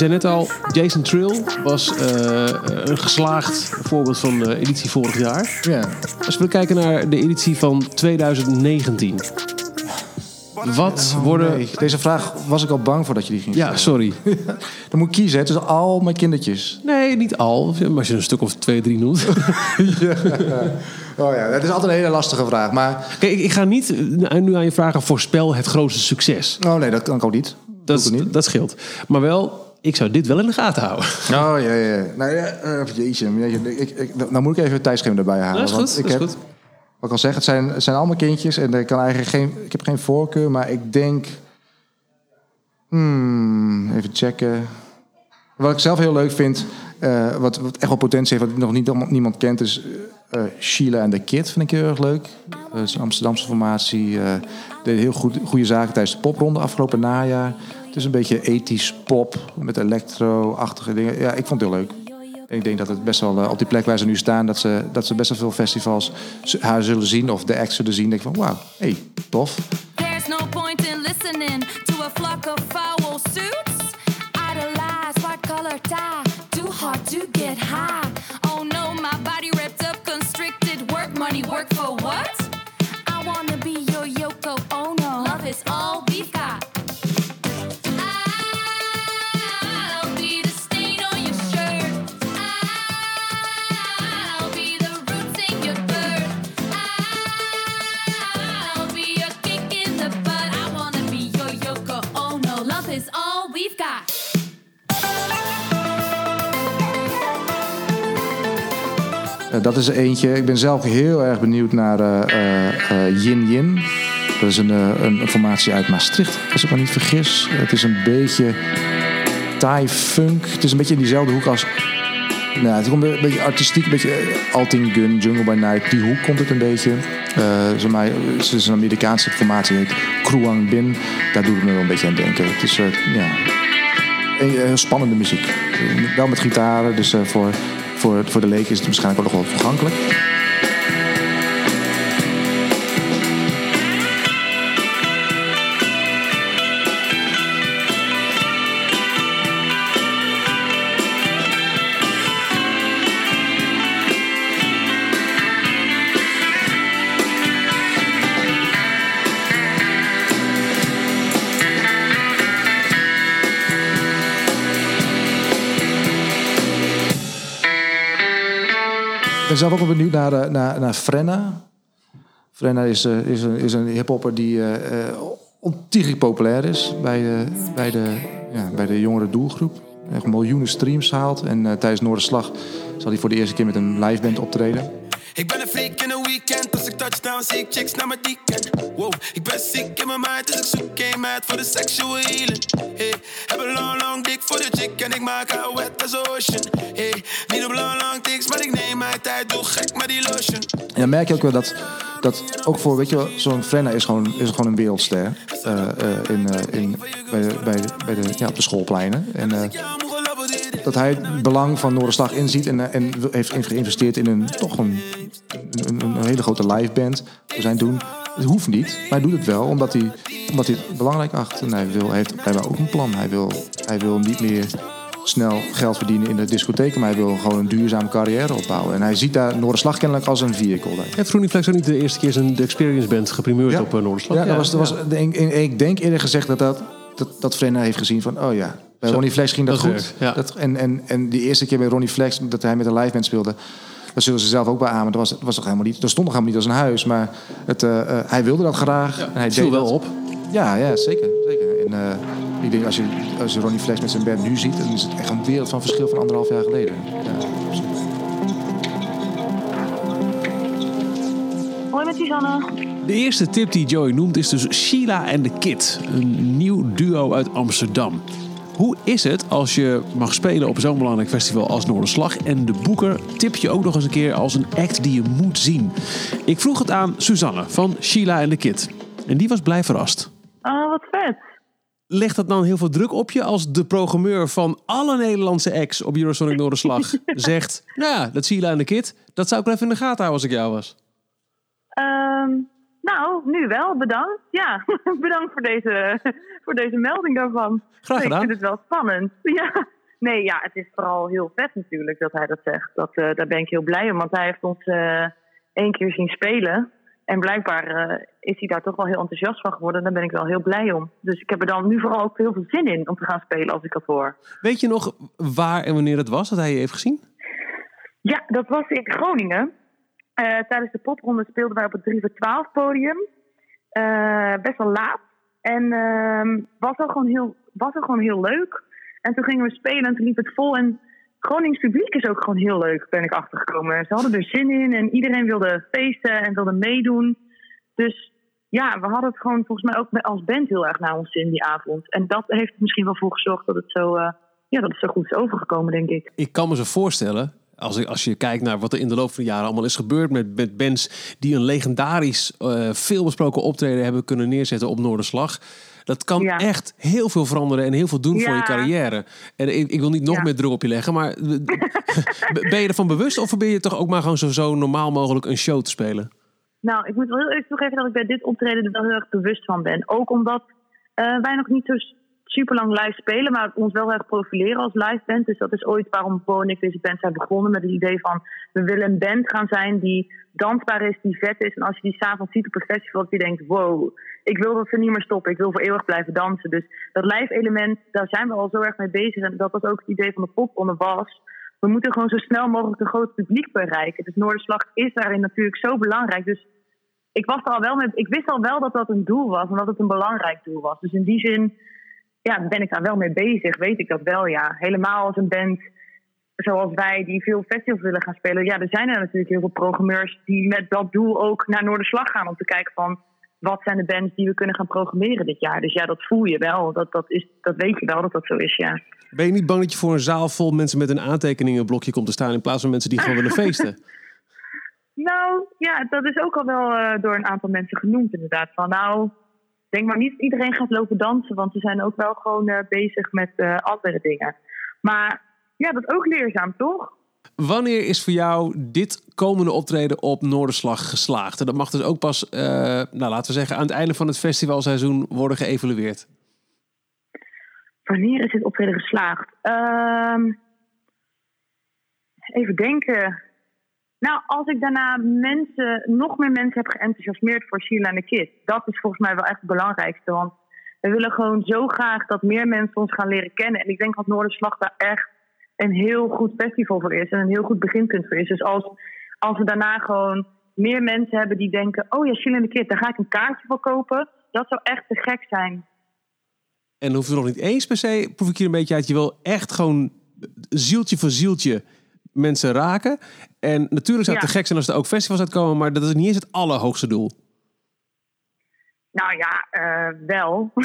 Zei net al, Jason Trill was uh, een geslaagd voorbeeld van de editie vorig jaar.
Ja.
Als we kijken naar de editie van 2019. Wat
oh,
worden...
Nee. Deze vraag was ik al bang voor dat je die ging
Ja, sorry.
Dan moet ik kiezen. Het is al mijn kindertjes.
Nee, niet al. Maar als je een stuk of twee, drie noemt.
ja. Oh ja, dat is altijd een hele lastige vraag. Maar...
Kijk, ik ga niet nu aan je vragen voorspel het grootste succes.
Oh nee, dat kan ik ook niet.
Dat, dat, niet. dat scheelt. Maar wel, ik zou dit wel in de gaten houden.
Oh ja, ja. Nou ja, uh, jeetje. Ik, ik, nou moet ik even het tijdschema erbij halen.
Dat is goed,
want ik
dat is
heb,
goed.
Wat ik al zeg, het zijn, het zijn allemaal kindjes. En ik, kan eigenlijk geen, ik heb geen voorkeur, maar ik denk... Hmm, even checken. Wat ik zelf heel leuk vind, uh, wat, wat echt wel potentie heeft... wat nog niet niemand kent, is uh, Sheila en de Kid. Vind ik heel erg leuk. Dat is een Amsterdamse formatie. Deed heel goed, goede zaken tijdens de popronde afgelopen najaar. Het is een beetje ethisch pop met electro-achtige dingen. Ja, ik vond het heel leuk. Ik denk dat het best wel uh, op die plek waar ze nu staan, dat ze, dat ze best wel veel festivals haar zullen zien of de act zullen zien. Denk van wauw, hey, tof.
There's no point in listening to a flock of foul suits. Idolize white collar tie, too hard to get high.
Uh, dat is er eentje. Ik ben zelf heel erg benieuwd naar uh, Yin Yin. Dat is een, een, formatie uit Maastricht, als ik me niet vergis. Het is een beetje Thai funk. Het is een beetje in diezelfde hoek als. Nou, het komt een beetje artistiek, een beetje Alting Gun, Jungle by Night. Die hoek komt het een beetje. Uh, het is een Amerikaanse formatie, heet Kruang Bin. Daar doet het me wel een beetje aan denken. Het is ja, heel spannende muziek. Wel met gitaren, dus uh, voor, voor, voor de leken is het waarschijnlijk ook nog wel toegankelijk. Ben zelf ook wel benieuwd naar, uh, naar, naar Frenna. Frenna is, uh, is een, is een hiphopper die uh, ontiegelijk populair is bij de, bij de, ja, bij de jongere doelgroep. Echt miljoenen streams haalt. En tijdens Noorderslag zal hij voor de eerste keer met een liveband optreden.
Ik ben een freak in een weekend, als ik touchdown zie ik chicks naar mijn weekend. Wow, ik ben ziek in mijn mind, dus ik zoek geen meid voor de sexual healing. Hey, heb een long, long dik voor de chick en ik maak haar wet als ocean. Hey, niet op long, long dicks, maar ik neem mijn tijd, doe gek met die lotion.
En dan merk je ook wel dat, dat ook voor, weet je wel, zo'n Frenna is gewoon, is gewoon een wereldster. Uh, in, uh, in, bij de, bij de, bij de, ja, op de schoolpleinen. En, dat hij het belang van Noorderslag inziet en, en heeft geïnvesteerd in een toch een, een, een hele grote liveband voor zijn doen. Het hoeft niet, maar hij doet het wel omdat hij, omdat hij het belangrijk acht. En hij, wil, hij heeft blijkbaar ook een plan. Hij wil, hij wil niet meer snel geld verdienen in de discotheek, maar hij wil gewoon een duurzame carrière opbouwen. En hij ziet daar Noorderslag kennelijk als een vehicle.
Heeft Groeniflex ook niet de eerste keer zijn The Experience Band geprimeerd
ja.
op uh, Noorderslag?
Ja, dat was, dat was, ik, ik denk eerder gezegd dat dat dat, dat Frenna heeft gezien van, oh ja, bij
Zo,
Ronnie Flex ging dat,
dat
goed.
ja.
Dat, en, en, en die eerste keer bij Ronnie Flex, dat hij met een live band speelde, dat zullen ze zelf ook beamen. Dat was, dat was toch helemaal niet, dat stond nog helemaal niet als een huis, maar het, eh, eh, hij wilde dat graag. en hij
viel
deed
wel
dat.
op.
Ja, ja, zeker. zeker. En, eh, ik denk als je, als je Ronnie Flex met zijn band nu ziet, dan is het echt een wereld van verschil van anderhalf jaar geleden. Ja.
Hoi met Suzanne.
De eerste tip die Joey noemt is dus Sheila en de Kid. Een nieuw duo uit Amsterdam. Hoe is het als je mag spelen op zo'n belangrijk festival als Noorderslag... en de boeker tip je ook nog eens een keer als een act die je moet zien? Ik vroeg het aan Suzanne van Sheila en de Kid. En die was blij verrast.
Oh, wat vet.
Legt dat dan heel veel druk op je als de programmeur van alle Nederlandse acts op Eurosonic Noorderslag zegt... Nou ja, dat Sheila en de Kid, dat zou ik wel even in de gaten houden als ik jou was.
Ehm, nou, nu wel, bedankt. Ja, bedankt voor deze, voor deze melding daarvan.
Graag
Nee,
gedaan.
Ik vind het wel spannend. Ja. Nee, ja, het is vooral heel vet natuurlijk dat hij dat zegt. Dat, eh, daar ben ik heel blij om, want hij heeft ons eh, één keer zien spelen. En blijkbaar eh, is hij daar toch wel heel enthousiast van geworden. Daar ben ik wel heel blij om. Dus ik heb er dan nu vooral ook heel veel zin in om te gaan spelen als ik dat hoor.
Weet je nog waar en wanneer het was dat hij je heeft gezien?
Ja, dat was in Groningen. Eh, tijdens de popronde speelden wij op het 3 voor 12 podium. Eh, best wel laat. En ehm, was, al gewoon heel, was al gewoon heel leuk. En toen gingen we spelen en toen liep het vol. En Gronings publiek is ook gewoon heel leuk, ben ik achtergekomen. Ze hadden er zin in en iedereen wilde feesten en wilde meedoen. Dus ja, we hadden het gewoon volgens mij ook als band heel erg naar ons zin die avond. En dat heeft misschien wel voor gezorgd dat het zo, eh, ja, dat het zo goed is overgekomen, denk ik.
Ik kan me zo voorstellen, als, ik, als je kijkt naar wat er in de loop van de jaren allemaal is gebeurd met, met bands die een legendarisch, eh veelbesproken optreden hebben kunnen neerzetten op Noorderslag. Dat kan
Ja.
echt heel veel veranderen en heel veel doen voor je carrière. En ik, ik wil niet nog
Ja.
meer druk op je leggen, maar ben je ervan bewust of probeer je toch ook maar gewoon zo, zo normaal mogelijk een show te spelen?
Nou, ik moet wel heel even toegeven dat ik bij dit optreden er wel heel erg bewust van ben. Ook omdat eh, wij nog niet zo super lang live spelen, maar ons wel erg profileren als live band. Dus dat is ooit waarom Bo en ik deze band zijn begonnen met het idee van we willen een band gaan zijn die dansbaar is, die vet is. En als je die s'avonds ziet op een festival, dat je denkt, wow, ik wil dat ze niet meer stoppen. Ik wil voor eeuwig blijven dansen. Dus dat live element, daar zijn we al zo erg mee bezig. En dat was ook het idee van de popronde was. We moeten gewoon zo snel mogelijk een groot publiek bereiken. Dus Noorderslag is daarin natuurlijk zo belangrijk. Dus ik, was er al wel mee, ik wist al wel dat dat een doel was en dat het een belangrijk doel was. Dus in die zin ja, ben ik daar wel mee bezig, weet ik dat wel, ja. Helemaal als een band zoals wij, die veel festivals willen gaan spelen. Ja, er zijn er natuurlijk heel veel programmeurs die met dat doel ook naar Noorderslag gaan om te kijken van wat zijn de bands die we kunnen gaan programmeren dit jaar. Dus ja, dat voel je wel. Dat, dat, is, dat weet je wel dat dat zo is, ja.
Ben je niet bang dat je voor een zaal vol mensen met een aantekeningenblokje komt te staan in plaats van mensen die gewoon willen feesten?
Nou, ja, dat is ook al wel eh, door een aantal mensen genoemd inderdaad. Van nou, denk maar niet dat iedereen gaat lopen dansen, want ze zijn ook wel gewoon eh, bezig met eh, andere dingen. Maar ja, dat is ook leerzaam, toch?
Wanneer is voor jou dit komende optreden op Noorderslag geslaagd? En dat mag dus ook pas, eh, nou, laten we zeggen, aan het einde van het festivalseizoen worden geëvalueerd.
Wanneer is dit optreden geslaagd? Ehm, even denken. Nou, als ik daarna mensen, nog meer mensen heb geenthousiasmeerd voor Sheila en de Kid. Dat is volgens mij wel echt het belangrijkste. Want we willen gewoon zo graag dat meer mensen ons gaan leren kennen. En ik denk dat Noorderslag daar echt een heel goed festival voor is. En een heel goed beginpunt voor is. Dus als, als we daarna gewoon meer mensen hebben die denken... Oh ja, Sheila en de Kid, daar ga ik een kaartje voor kopen. Dat zou echt te gek zijn.
En hoeft er nog niet eens per se, proef ik hier een beetje uit. Je wil echt gewoon zieltje voor zieltje mensen raken. En natuurlijk zou het
Ja.
te gek zijn als er ook festivals uitkomen, maar dat is niet eens het allerhoogste doel.
Nou ja, eh, wel.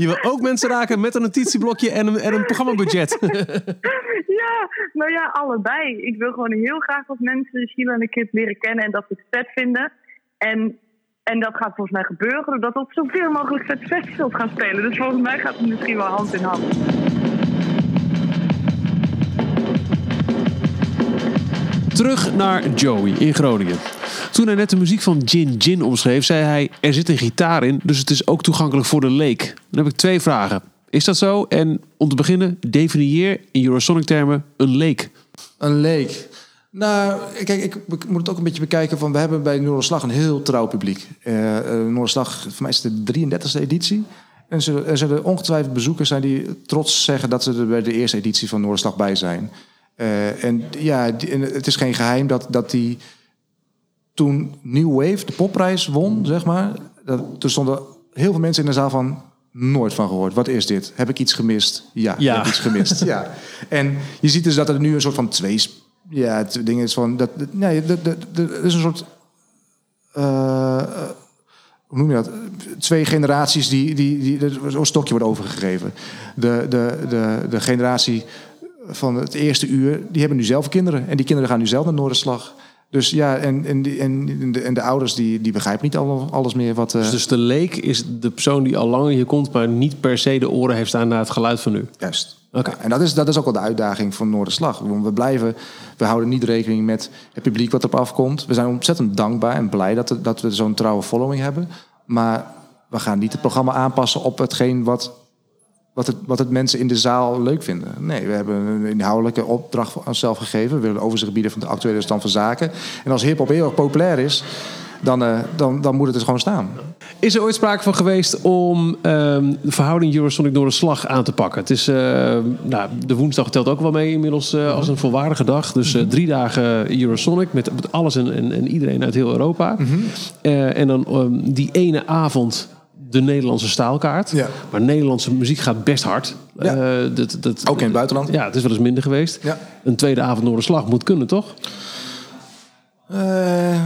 Je wil ook mensen raken met een notitieblokje en een, en een programmabudget.
ja, nou ja, allebei. Ik wil gewoon heel graag dat mensen Sheila en de Kid leren kennen en dat ze het vet vinden. En, en dat gaat volgens mij gebeuren doordat we op zoveel mogelijk vet festivals gaan spelen. Dus volgens mij gaat het misschien wel hand in hand.
Terug naar Joey in Groningen. Toen hij net de muziek van Gin Gin omschreef, zei hij: Er zit een gitaar in, dus het is ook toegankelijk voor de leek. Dan heb ik twee vragen. Is dat zo? En om te beginnen, definieer in Eurosonic termen een leek.
Een leek. Nou, kijk, ik, moet het ook een beetje bekijken van... we hebben bij Noorderslag een heel trouw publiek. Eh, Noorderslag, voor mij is het de 33e editie. En er zullen ongetwijfeld bezoekers zijn die trots zeggen... dat ze er bij de eerste editie van Noorderslag bij zijn. Eh, en ja, die- en het is geen geheim dat, dat die toen New Wave de popprijs won, zeg maar... Dat, toen stonden heel veel mensen in de zaal van... Nooit van gehoord. Wat is dit? Heb ik iets gemist? Ja,
Ja.
ik heb iets gemist. ja. En je ziet dus dat er nu een soort van twee ja, het ding is van dat, dat- nee, de, de, er is een soort eh, eh, hoe noem je dat? Twee generaties die, die, die, die zo'n stokje wordt overgegeven. De, de, de, de generatie van het eerste uur, die hebben nu zelf kinderen. En die kinderen gaan nu zelf naar Noorderslag. Dus ja, en, en, en, de, en de ouders die, die begrijpen niet al- alles meer wat. eh,
Dus, dus de leek is de persoon die al langer hier komt, maar niet per se de oren heeft staan naar het geluid van nu.
Juist.
Oké.
Ja, en dat is, dat is ook wel de uitdaging van Noorderslag. Want We blijven, we houden niet rekening met het publiek wat erop afkomt. We zijn ontzettend dankbaar en blij dat, dat we zo'n trouwe following hebben. Maar we gaan niet het programma aanpassen op hetgeen wat, wat, het, wat het mensen in de zaal leuk vinden. Nee, we hebben een inhoudelijke opdracht voor onszelf gegeven. We willen overzicht bieden van de actuele stand van zaken. En als hip-hop heel erg populair is, dan, eh, dan, dan moet het dus gewoon staan.
Is er ooit sprake van geweest om ehm, de verhouding Eurosonic door de slag aan te pakken? Het is, eh, nou, de woensdag telt ook wel mee inmiddels eh, als een volwaardige dag. Dus drie dagen Eurosonic met, met alles en, en, en iedereen uit heel Europa. Eh, en dan ehm, die ene avond de Nederlandse staalkaart.
Ja.
Maar Nederlandse muziek gaat best hard.
Ja.
Eh, dat, dat,
Ook in het buitenland.
Ja, het is wel eens minder geweest.
Ja.
Een tweede avond Noorderslag moet kunnen, toch?
Eh,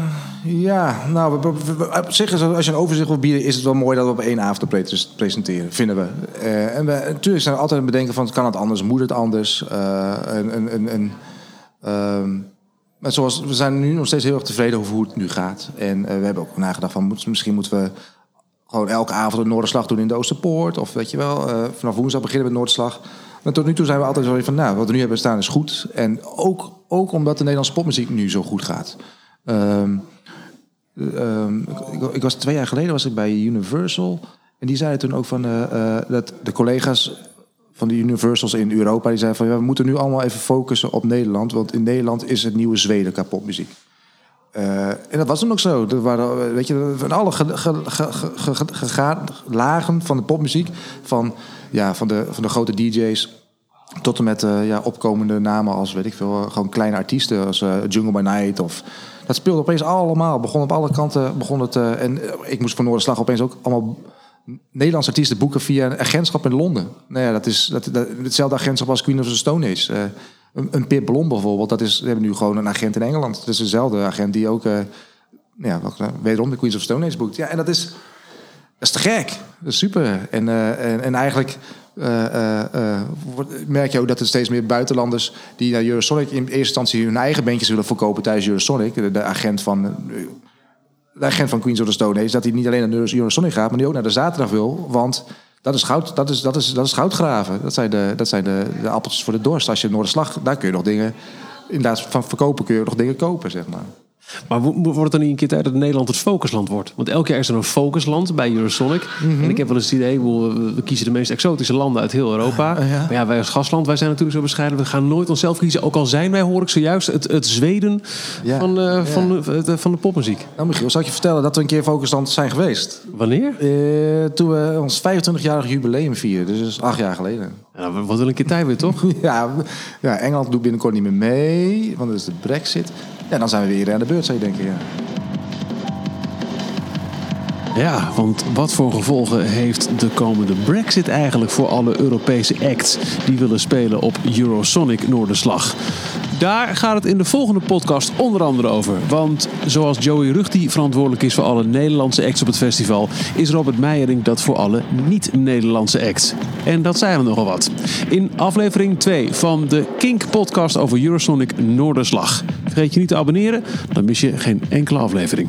ja, nou, we, we- we- op zich als je een overzicht wil bieden, is het wel mooi dat we op één avond pre- presenteren, vinden we. Eh, en we, natuurlijk zijn we altijd aan het bedenken van, kan het anders, moet het anders? En, en, en, en, ehm, maar zoals, we zijn nu nog steeds heel erg tevreden over hoe het nu gaat. En we hebben ook nagedacht van, moet- misschien moeten we gewoon elke avond een Noorderslag doen in de Oosterpoort. Of weet je wel, eh, vanaf woensdag beginnen we Noorderslag. Maar tot nu toe zijn we altijd zo van, nou, wat we nu hebben staan is goed. En ook, ook omdat de Nederlandse popmuziek nu zo goed gaat. Ehm, ehm, ik, was twee jaar geleden was ik bij Universal. En die zeiden toen ook van eh, eh, dat de collega's van de Universals in Europa, die zeiden van ja, we moeten nu allemaal even focussen op Nederland. Want in Nederland is het nieuwe Zweden qua. Eh, en dat was dan ook zo. Eh, weet je, van alle ge, lagen van de popmuziek, van, ja, van, de, van de grote DJ's tot en met eh, ja, opkomende namen als, weet ik veel, gewoon kleine artiesten als Jungle by Night. Of, dat speelde opeens allemaal. Begon op alle kanten. Begon het, en ik moest voor Noorderslag opeens ook allemaal Nederlandse artiesten boeken via een agentschap in Londen. Nou ja, dat is dat, hetzelfde agentschap als Queen of the Stone Age. Een, een Pip Blom bijvoorbeeld, dat is, we hebben nu gewoon een agent in Engeland. Dat is dezelfde agent die ook, eh, ja, wederom de Queens of Stone Age boekt. Ja, en dat is, dat is te gek. Dat is super. En, eh, en, en eigenlijk eh, merk je ook dat er steeds meer buitenlanders... die naar Eurosonic in eerste instantie hun eigen bandjes willen verkopen tijdens Eurosonic. De, de agent van... de agent van Queens of the Stone Age, dat hij niet alleen naar Eurosonic gaat, maar die ook naar de zaterdag wil. Want dat is goud, dat is, dat is, dat is goudgraven. Dat zijn, de, dat zijn de, de appeltjes voor de dorst. Als je Noorderslag, daar kun je nog dingen, inderdaad van verkopen kun je nog dingen kopen, zeg maar.
Maar wo- wordt het dan niet een keer tijd dat Nederland het focusland wordt? Want elk jaar is er een focusland bij Eurosonic.
Mhm.
En ik heb wel eens het idee, we, we kiezen de meest exotische landen uit heel Europa.
Ja.
Maar ja, wij als gastland, wij zijn natuurlijk zo bescheiden. We gaan nooit onszelf kiezen. Ook al zijn wij, hoor ik zojuist, het, het Zweden
Ja,
van, eh,
ja.
van, de, van de popmuziek.
Nou Michiel, zal ik je vertellen dat we een keer Focusland zijn geweest?
Wanneer?
Eh, toen we ons 25-jarig jubileum vierden, dus dat is acht jaar geleden.
Ja, nou, wat wil een keer tijd weer, toch?
Ja, ja, Engeland doet binnenkort niet meer mee, want dat is de brexit. Ja, dan zijn we weer aan de beurt, zou je denken, ja.
Ja, want wat voor gevolgen heeft de komende Brexit eigenlijk voor alle Europese acts die willen spelen op Eurosonic Noorderslag? Daar gaat het in de volgende podcast onder andere over. Want zoals Joey Rugti verantwoordelijk is voor alle Nederlandse acts op het festival, is Robert Meijering dat voor alle niet-Nederlandse acts. En dat zijn er nogal wat. In aflevering 2 van de Kink podcast over Eurosonic Noorderslag. Vergeet je niet te abonneren, dan mis je geen enkele aflevering.